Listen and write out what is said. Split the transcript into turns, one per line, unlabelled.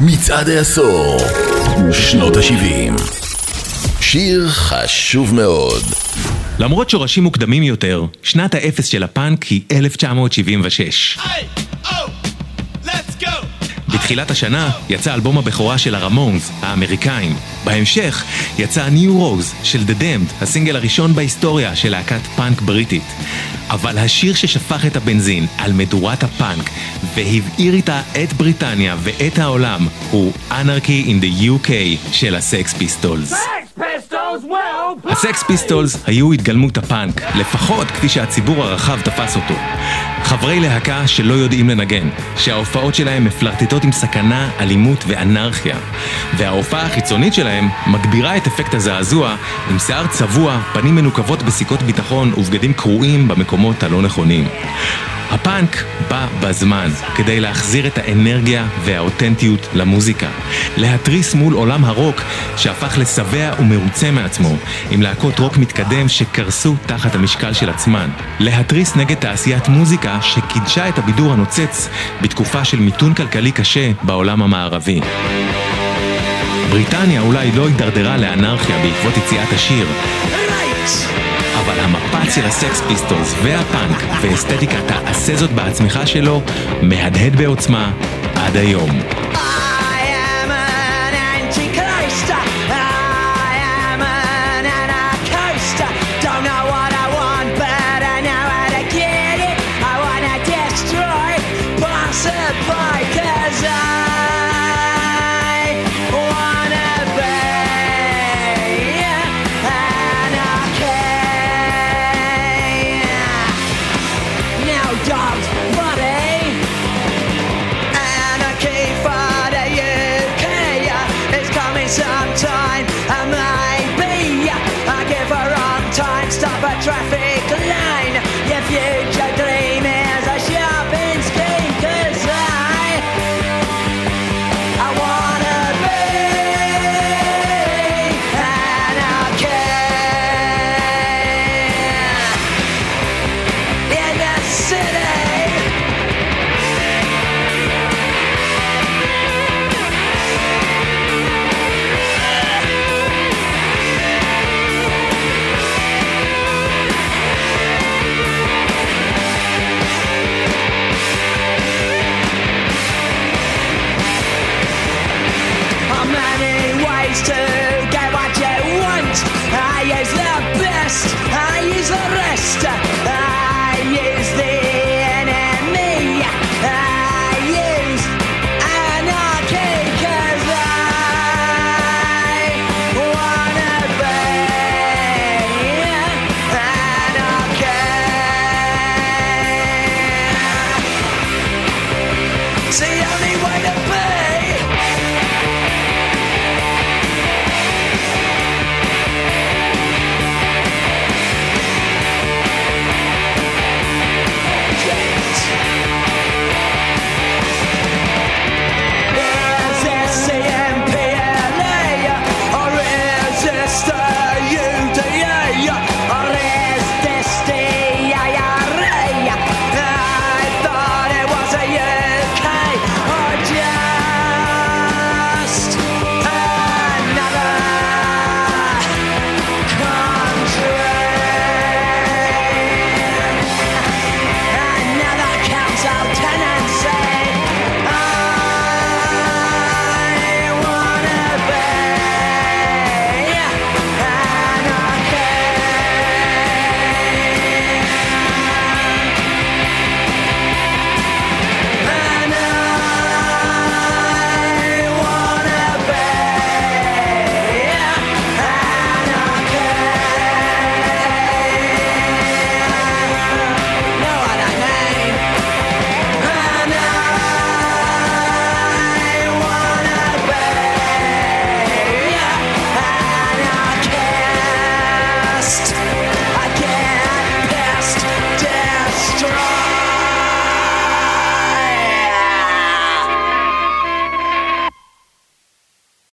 מצעד העשור, שנות ה-70. שיר חשוב מאוד.
למרות שורשים מוקדמים יותר, שנת האפס של הפאנק היא 1976. בתחילת השנה יצא אלבום הבכורה של הרמונס, האמריקאים. בהמשך יצא New Rose של The Damned, הסינגל הראשון בהיסטוריה של להקת פאנק בריטית. אבל השיר ששפך את הבנזין על מדורת הפאנק והבעיר איתה את בריטניה ואת העולם הוא Anarchy in the UK של הסקס פיסטולס. הסקס פיסטולס היו התגלמות הפאנק, לפחות כפי שהציבור הרחב תפס אותו. חברי להקה שלא יודעים לנגן, שההופעות שלהם מפלרטטות עם סכנה, אלימות ואנרכיה. וההופעה החיצונית שלהם מגבירה את אפקט הזעזוע עם שיער צבוע, פנים מנוקבות בסיכות ביטחון ובגדים קרועים במקומות הלא נכונים. הפאנק בא בזמן כדי להחזיר את האנרגיה והאותנטיות למוזיקה. להתריס מול עולם הרוק שהפך לשבע ומרוצה מעצמו, עם להקות רוק מתקדם שקרסו תחת המשקל של עצמן. להתריס נגד תעשיית מוזיקה שקידשה את הבידור הנוצץ בתקופה של מיתון כלכלי קשה בעולם המערבי. בריטניה אולי לא הידרדרה לאנרכיה בעקבות יציאת השיר. אבל המפץ של הסקס פיסטולס והפאנק ואסתטיקת ה"עשה זאת בעצמך" שלו מהדהד בעוצמה עד היום.